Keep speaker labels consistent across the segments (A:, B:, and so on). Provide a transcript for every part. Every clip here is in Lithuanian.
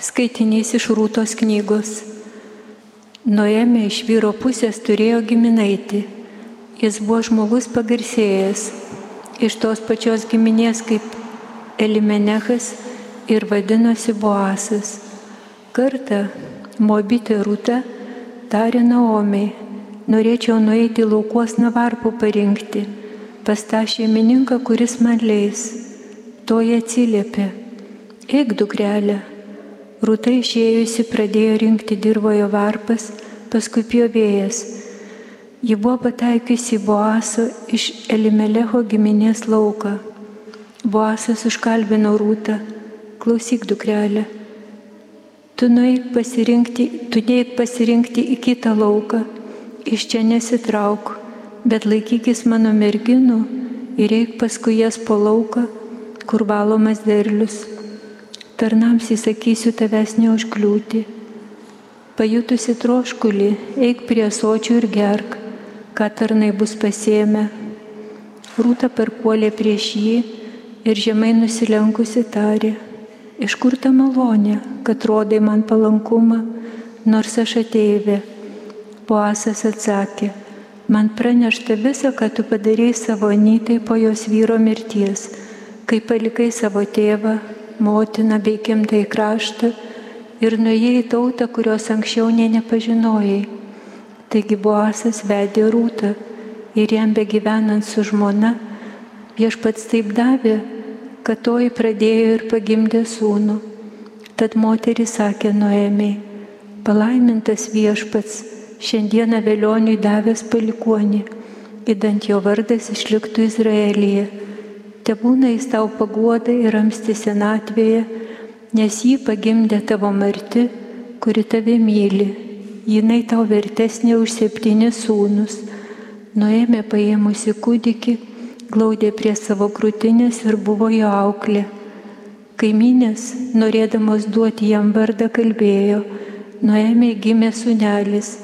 A: Skaitinys iš Rūtos knygos. Nuėmė iš vyro pusės turėjo giminaitį. Jis buvo žmogus pagarsėjęs, iš tos pačios giminės kaip Elimenechas ir vadinosi Boasas. Kartą Mobitė Rūta tarė Naomiai, norėčiau nueiti laukuos navarpų parinkti, pas tą šeimininką, kuris man leis. Toje atsiliepė, eik dukrelė, Rūta išėjusi pradėjo rinkti dirbojo varpas, paskui pjovėjas. Ji buvo pataikiusi į Boaso iš Elimelecho giminės lauką. Boasas užkalbino Rūtą, klausyk dukrelė, tu nueik pasirinkti, tu neik pasirinkti į kitą lauką, iš čia nesitrauk, bet laikykis mano merginų ir eik paskui jas po lauką, kur valomas derlius tarnams įsakysiu tavęs neužkliūti. Pajutusi troškulį, eik prie sočių ir gerk, ką tarnai bus pasėmę. Rūta perpuolė prieš jį ir žemai nusilenkusi tarė, iš kur ta malonė, kad rodai man palankumą, nors aš ateivė. Poasas atsakė, man pranešta visa, ką tu padarėjai savo anytai po jos vyro mirties, kai palikai savo tėvą, motiną bei gimtai kraštą ir nuėjai į tautą, kurios anksčiau nė nepažinojai. Taigi Boasas vedė rūtą ir jam begyvenant su žmona, viešpats taip davė, kad toji pradėjo ir pagimdė sūnų. Tad moteris sakė Noemiai, palaimintas viešpats, šiandieną vėlioniui davęs palikuonį, įdant jo vardas išliktų Izraelyje te būna jis tau paguoda ir ramsti senatvėje, nes jį pagimdė tavo marti, kuri tave myli. Jinai tau vertesnė už septynis sūnus. Nuėmė paėmusi kūdikį, glaudė prie savo krūtinės ir buvo jo auklė. Kaiminės, norėdamos duoti jam vardą, kalbėjo, nuėmė gimė sunelis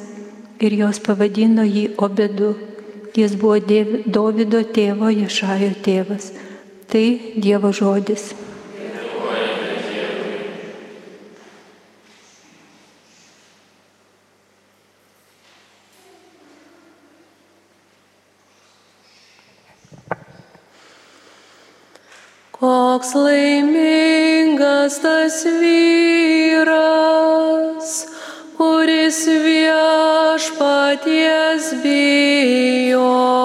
A: ir jos pavadino jį obedu. Jis buvo Dovido tėvo Ješajo tėvas. Tai Dievo žodis.
B: Koks laimingas tas vyras, kuris viešpaties bijo.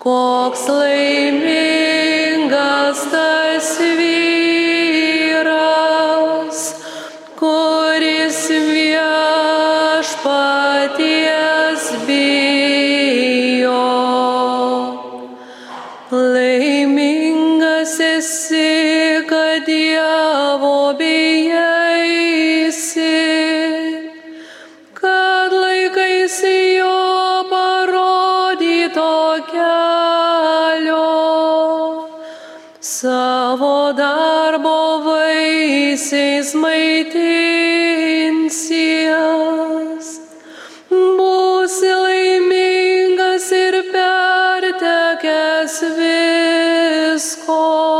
B: Koks laimingas vaisiais maitinsies. Būsi laimingas ir pertekęs visko.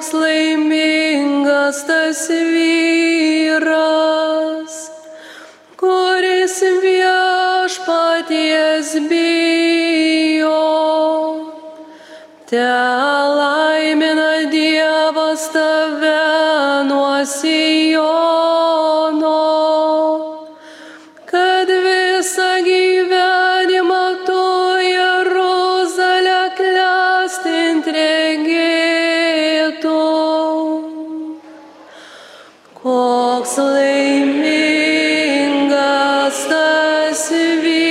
B: Koks laimingas tas vyras, tas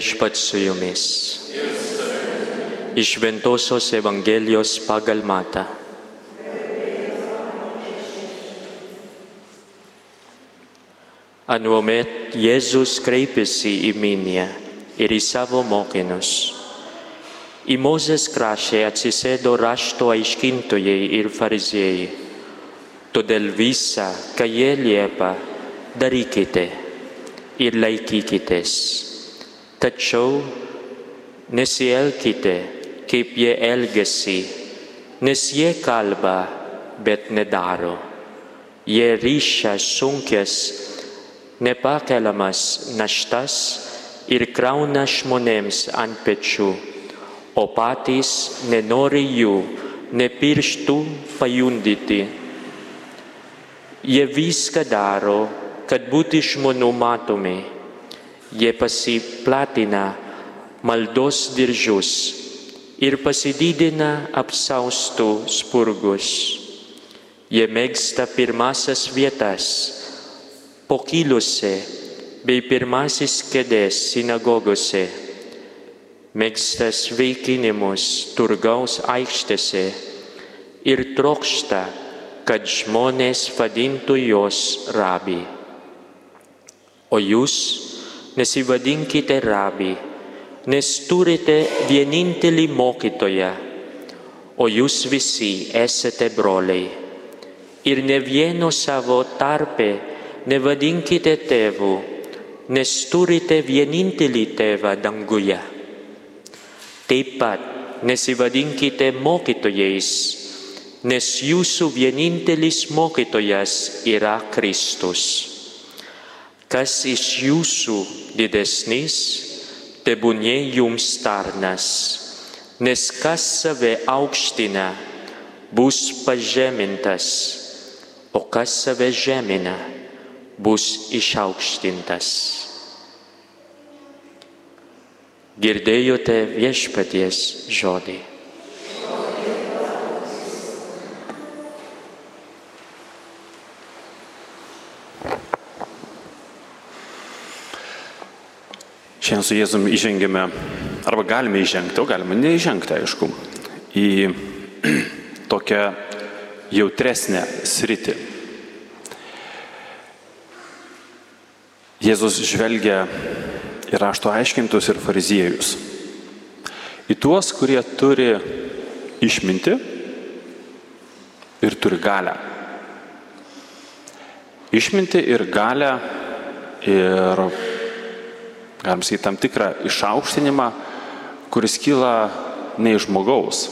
C: Viešpat su jumis. Iš Ventosios Evangelijos pagal Mata. Anuomet Jėzus kreipėsi į minią ir į savo mokinius. Į Mozės kraštą atsisėdo rašto aiškintojai ir fariziejai. Todėl visą, ką jie liepia, darykite ir laikykitės. Tačiau nesielkite, kaip jie elgesi, nes jie kalba, bet nedaro. Jie ryšia sunkės, nepakeliamas naštas ir krauna žmonėms ant pečių, o patys nenori jų nepirštų pajundyti. Jie viską daro, kad būtų žmonių matomi. Jie pasiplatina maldos diržus ir pasididina apsaustų spurgus. Jie mėgsta pirmasias vietas pokyliuose bei pirmasis kėdės sinagogose, mėgsta sveikinimus turgaus aikštėse ir trokšta, kad žmonės vadintų jos rabi. O jūs nesivadinkite rabi, nes turite vienintelį mokytoją, o jūs visi esate broliai. Ir ne vieno savo tarpe nevadinkite tėvų, nes turite vienintelį tėvą danguje. Taip pat nesivadinkite mokytojais, nes jūsų vienintelis mokytojas yra Kristus. Kas iš jūsų didesnis, tebūnė jums tarnas, nes kas save aukština, bus pažemintas, o kas save žemina, bus išaukštintas. Girdėjote viešpaties žodį.
D: Šiandien su Jėzum įžengėme, arba galime įžengti, o galime neįžengti, aišku, į tokią jautresnę sritį. Jėzus žvelgia į rašto aiškintus ir fariziejus. Į tuos, kurie turi išminti ir turi galę. Išminti ir galę ir, galim sakyti, tam tikrą išaukštinimą, kuris kyla ne iš žmogaus,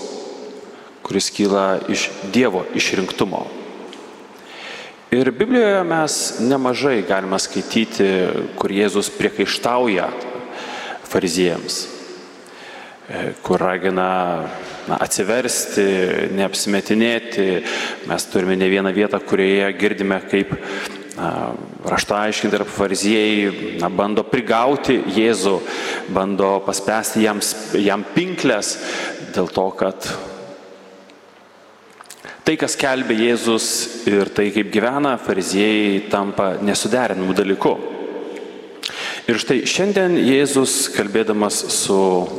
D: kuris kyla iš Dievo išrinktumo. Ir Biblijoje mes nemažai galime skaityti, kur Jėzus priekaištauja fariziejams, e, kur ragina na, atsiversti, neapsimetinėti. Mes turime ne vieną vietą, kurioje girdime, kaip rašto aiškinti ir fariziejai na, bando prigauti Jėzų, bando paspęsti jam, jam pinklės dėl to, kad tai, kas kelbė Jėzus ir tai, kaip gyvena, fariziejai tampa nesuderinamų dalykų. Ir štai šiandien Jėzus, kalbėdamas su e,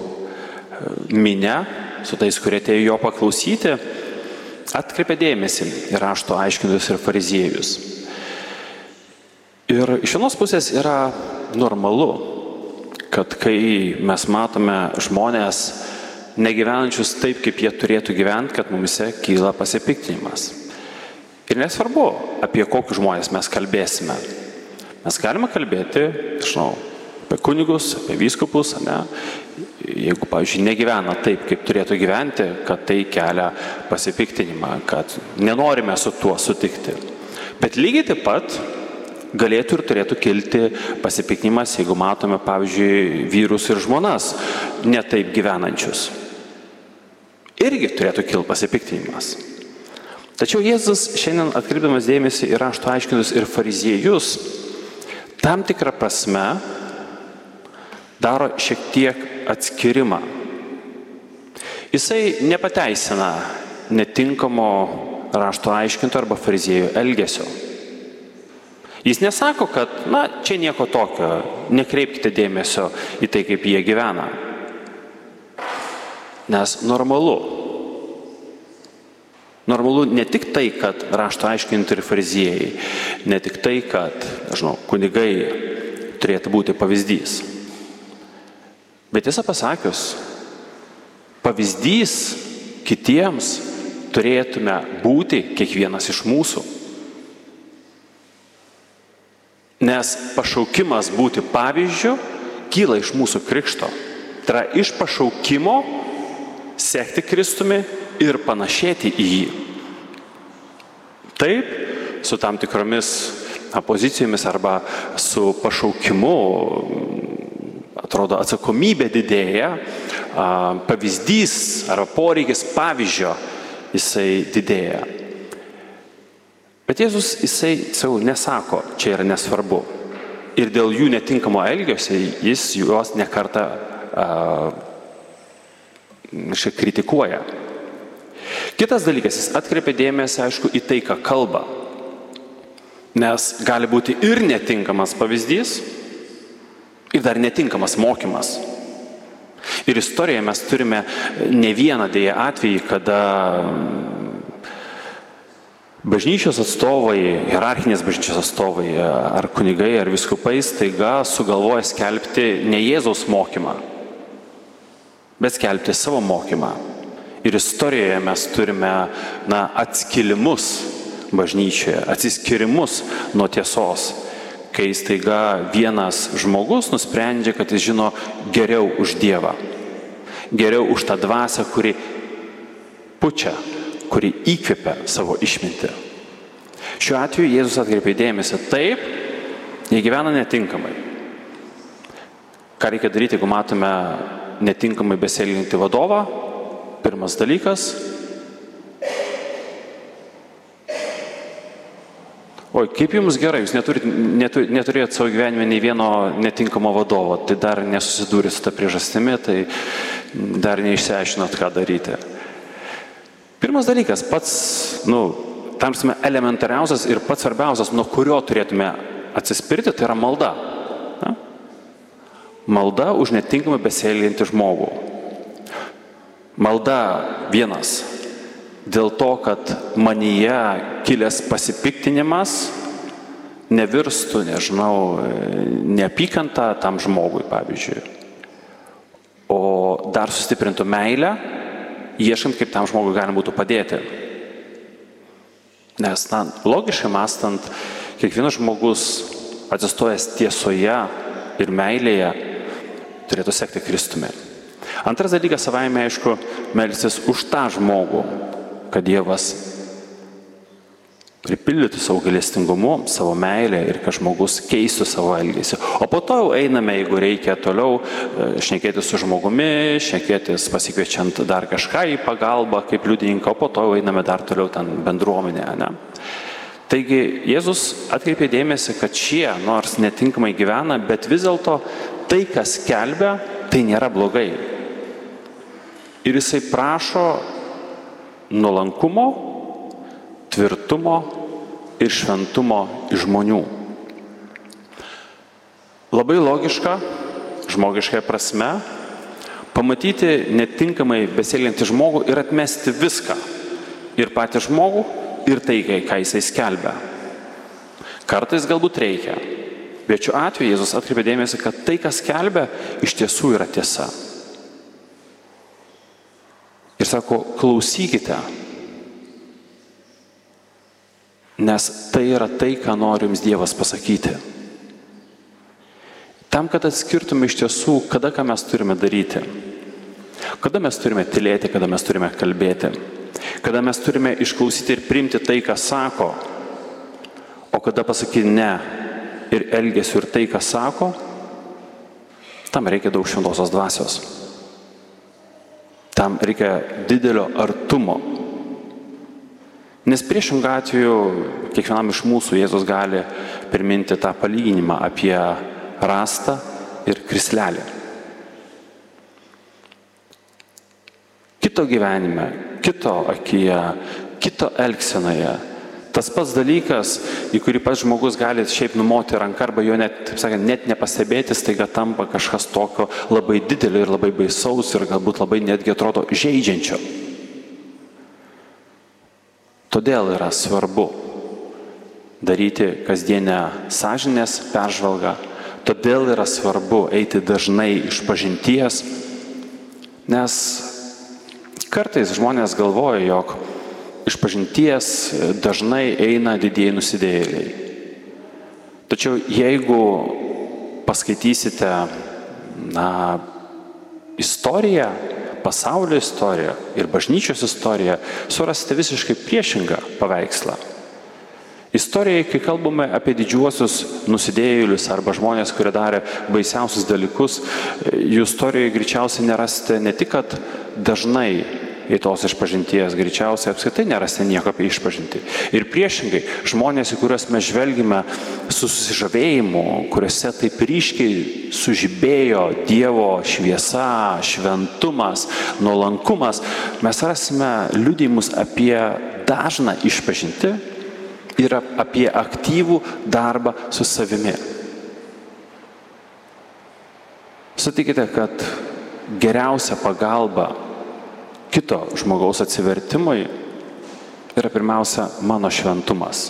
D: minė, su tais, kurie atėjo jo paklausyti, atkreipė dėmesį į rašto aiškintus ir fariziejus. Ir iš vienos pusės yra normalu, kad kai mes matome žmonės negyvenančius taip, kaip jie turėtų gyventi, kad mumise kyla pasipiktinimas. Ir nesvarbu, apie kokius žmonės mes kalbėsime. Mes galime kalbėti, žinau, apie kunigus, apie vyskupus, ne? jeigu, pavyzdžiui, negyvena taip, kaip turėtų gyventi, kad tai kelia pasipiktinimą, kad nenorime su tuo sutikti. Bet lygiai taip pat galėtų ir turėtų kilti pasipiktinimas, jeigu matome, pavyzdžiui, vyrus ir žmonas netaip gyvenančius. Irgi turėtų kilti pasipiktinimas. Tačiau Jėzus šiandien atkreipdamas dėmesį į rašto aiškinus ir fariziejus, tam tikrą prasme daro šiek tiek atskirimą. Jisai nepateisina netinkamo rašto aiškinto arba fariziejų elgesio. Jis nesako, kad, na, čia nieko tokio, nekreipkite dėmesio į tai, kaip jie gyvena. Nes normalu. Normalu ne tik tai, kad rašto aiškinti ir fariziejai, ne tik tai, kad, žinau, kunigai turėtų būti pavyzdys. Bet tiesą pasakius, pavyzdys kitiems turėtume būti kiekvienas iš mūsų. Nes pašaukimas būti pavyzdžiu kyla iš mūsų krikšto. Tai yra iš pašaukimo sekti Kristumi ir panašėti į jį. Taip, su tam tikromis pozicijomis arba su pašaukimu, atrodo, atsakomybė didėja, pavyzdys arba poreikis pavyzdžio jisai didėja. Bet Jėzus jisai savo nesako, čia yra nesvarbu. Ir dėl jų netinkamo elgesio jis juos nekarta šiek kritikuoja. Kitas dalykas, jis atkreipia dėmesį, aišku, į tai, ką kalba. Nes gali būti ir netinkamas pavyzdys, ir dar netinkamas mokymas. Ir istorijoje mes turime ne vieną dėję atvejį, kada Bažnyčios atstovai, hierarchinės bažnyčios atstovai, ar kunigai, ar viskupai staiga sugalvoja skelbti ne Jėzaus mokymą, bet skelbti savo mokymą. Ir istorijoje mes turime na, atskilimus bažnyčioje, atsiskirimus nuo tiesos, kai staiga vienas žmogus nusprendžia, kad jis žino geriau už Dievą, geriau už tą dvasę, kuri pučia kuri įkvepia savo išmintį. Šiuo atveju Jėzus atkreipė dėmesį taip, jie gyvena netinkamai. Ką reikia daryti, jeigu matome netinkamai besielginti vadovą? Pirmas dalykas. Oi, kaip jums gerai, jūs neturit, netur, neturėjot savo gyvenime nei vieno netinkamo vadovo, tai dar nesusidūrėt su tą priežastimi, tai dar neišsiaiškinot, ką daryti. Pirmas dalykas, pats, nu, tamsime elementariausias ir pats svarbiausias, nuo kurio turėtume atsispirti, tai yra malda. Na? Malda už netinkamai besielginti žmogų. Malda vienas. Dėl to, kad manyje kilęs pasipiktinimas nevirstų, nežinau, neapykanta tam žmogui, pavyzdžiui. O dar sustiprintų meilę ieškant, kaip tam žmogui galima būtų padėti. Nes, na, logiškai mastant, kiekvienas žmogus atsistojęs tiesoje ir meilėje turėtų sekti Kristumi. Antras dalykas savaime, aišku, melsis už tą žmogų, kad Dievas pripildytų savo galestingumu, savo meilę ir kad žmogus keistų savo elgesį. O po to jau einame, jeigu reikia toliau e, šnekėti su žmogumi, šnekėtis pasikviečiant dar kažką į pagalbą kaip liudininką, o po to jau einame dar toliau ten bendruomenėje. Ne? Taigi Jėzus atkreipė dėmesį, kad šie nors netinkamai gyvena, bet vis dėlto tai, kas kelbia, tai nėra blogai. Ir jisai prašo nuolankumo, tvirtumo ir šventumo iš žmonių. Labai logiška, žmogiškai prasme, pamatyti netinkamai besielgiantį žmogų ir atmesti viską. Ir patį žmogų, ir tai, ką jisai skelbia. Kartais galbūt reikia. Bet šiuo atveju Jėzus atkreipė dėmesį, kad tai, kas skelbia, iš tiesų yra tiesa. Ir sako, klausykite, Nes tai yra tai, ką nori jums Dievas pasakyti. Tam, kad atskirtume iš tiesų, kada ką mes turime daryti. Kada mes turime tylėti, kada mes turime kalbėti. Kada mes turime išklausyti ir priimti tai, ką sako. O kada pasakyti ne ir elgesiu ir tai, ką sako, tam reikia daug šventosios dvasios. Tam reikia didelio artumo Nes priešingų atveju kiekvienam iš mūsų Jėzus gali priminti tą palyginimą apie rastą ir krislelį. Kito gyvenime, kito akyje, kito elgsenoje. Tas pats dalykas, į kurį pats žmogus gali šiaip numoti ranką arba jo net, taip sakant, net nepastebėti, staiga tampa kažkas tokio labai didelio ir labai baisaus ir galbūt labai netgi atrodo žaidžiančio. Todėl yra svarbu daryti kasdienę sąžinės peržvalgą, todėl yra svarbu eiti dažnai iš pažinties, nes kartais žmonės galvoja, jog iš pažinties dažnai eina didieji nusidėjėliai. Tačiau jeigu paskaitysite na, istoriją, pasaulio istoriją ir bažnyčios istoriją, surasite visiškai priešingą paveikslą. Istorijoje, kai kalbame apie didžiuosius nusidėjėlius arba žmonės, kurie darė baisiausius dalykus, jų istorijoje greičiausiai nerasite ne tik, kad dažnai į tos išpažinties, greičiausiai apskritai nerasite nieko apie išpažinti. Ir priešingai, žmonės, į kuriuos mes žvelgime su susižavėjimu, kuriuose taip ryškiai sužibėjo Dievo šviesa, šventumas, nuolankumas, mes rasime liudijimus apie dažną išpažinti ir apie aktyvų darbą su savimi. Sutikite, kad geriausia pagalba kito žmogaus atsivertimui yra pirmiausia mano šventumas.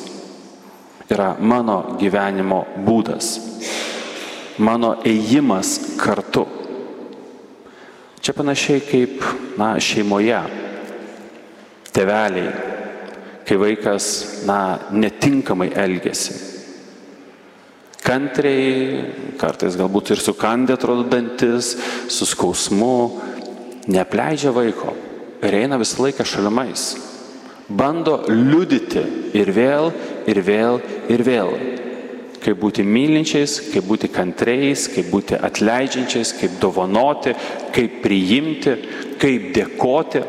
D: Yra mano gyvenimo būdas. Mano ėjimas kartu. Čia panašiai kaip na, šeimoje. Teveliai, kai vaikas na, netinkamai elgesi. Kantriai, kartais galbūt ir sukandė atrodo dantis, su skausmu, neapleidžia vaiko ir eina visą laiką šalimais. Bando liudyti ir vėl, ir vėl, ir vėl. Kaip būti mylinčiais, kaip būti kantriais, kaip būti atleidžiančiais, kaip dovanoti, kaip priimti, kaip dėkoti.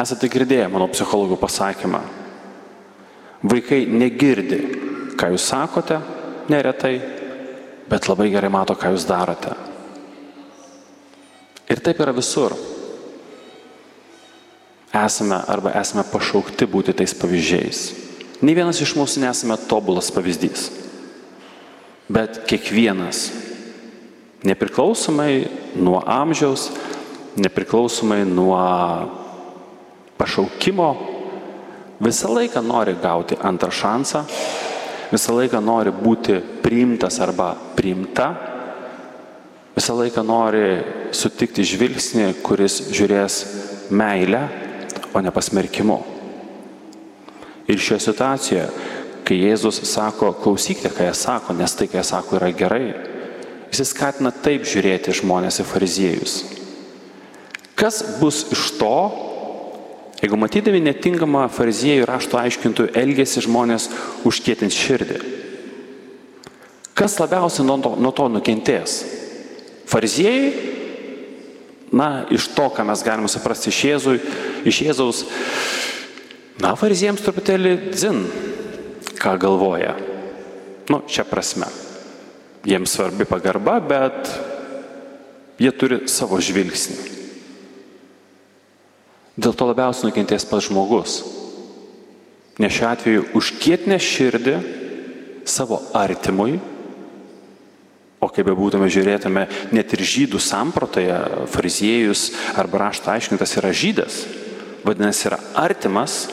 D: Esate girdėję mano psichologų pasakymą. Vaikai negirdi, ką jūs sakote, neretai, bet labai gerai mato, ką jūs darote. Ir taip yra visur. Esame arba esame pašaukti būti tais pavyzdžiais. Ne vienas iš mūsų nesame tobulas pavyzdys. Bet kiekvienas, nepriklausomai nuo amžiaus, nepriklausomai nuo pašaukimo, visą laiką nori gauti antrą šansą, visą laiką nori būti priimtas arba priimta visą laiką nori sutikti žvilgsnį, kuris žiūrės meilę, o ne pasmerkimu. Ir šioje situacijoje, kai Jėzus sako, klausykite, ką jie sako, nes tai, ką jie sako, yra gerai, jis skatina taip žiūrėti žmonės į fariziejus. Kas bus iš to, Jeigu matydami netinkamą fariziejų rašto aiškintojų elgesį žmonės užkietins širdį. Kas labiausiai nuo to, nuo to nukentės? Fariziejai? Na, iš to, ką mes galime suprasti iš, Jėzui, iš Jėzaus, na, fariziejams truputėlį dzin, ką galvoja. Nu, čia prasme. Jiems svarbi pagarba, bet jie turi savo žvilgsnį. Dėl to labiausiai nukentės pats žmogus. Nes šiuo atveju užkietinę širdį savo artimui, o kaip be būtume žiūrėtume, net ir žydų samprotoje, fariziejus arba rašto aiškintas yra žydas, vadinasi yra artimas,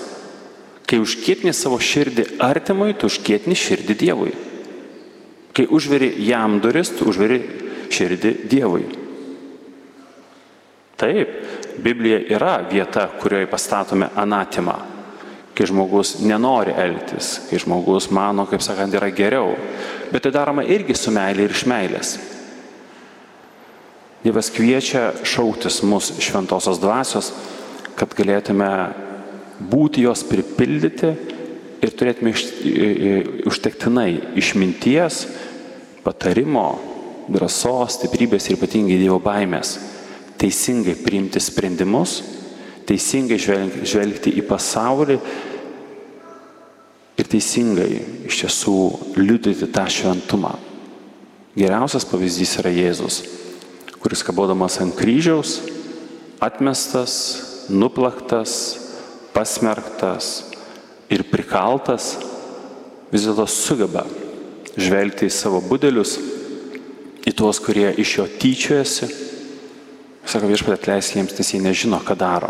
D: kai užkietini savo širdį artimui, tu užkietini širdį Dievui. Kai užveri jam duris, tu užveri širdį Dievui. Taip, Biblija yra vieta, kurioje pastatome anatimą. Kai žmogus nenori elgtis, kai žmogus mano, kaip sakant, yra geriau. Bet tai daroma irgi su meilė ir iš meilės. Dievas kviečia šauktis mūsų šventosios dvasios, kad galėtume būti jos pripildyti ir turėtume iš, užtektinai išminties, patarimo, drąsos, stiprybės ir ypatingai Dievo baimės teisingai priimti sprendimus, teisingai žvelgti į pasaulį ir teisingai iš tiesų liudyti tą šventumą. Geriausias pavyzdys yra Jėzus, kuris kabodamas ant kryžiaus, atmestas, nuplaktas, pasmerktas ir prikaltas, vis dėlto sugeba žvelgti į savo budelius, į tuos, kurie iš jo tyčiojasi Sako viešpatė atleisk jiems, nes jie nežino, ką daro.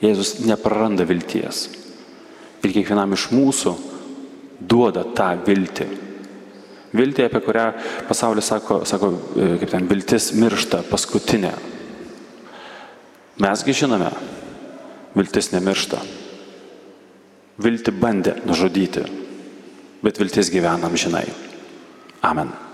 D: Jėzus nepraranda vilties. Ir kiekvienam iš mūsų duoda tą viltį. Viltį, apie kurią pasaulis sako, sako e, kaip ten, viltis miršta paskutinė. Mesgi žinome, viltis nemiršta. Vilti bandė nužudyti, bet viltis gyvenam žinai. Amen.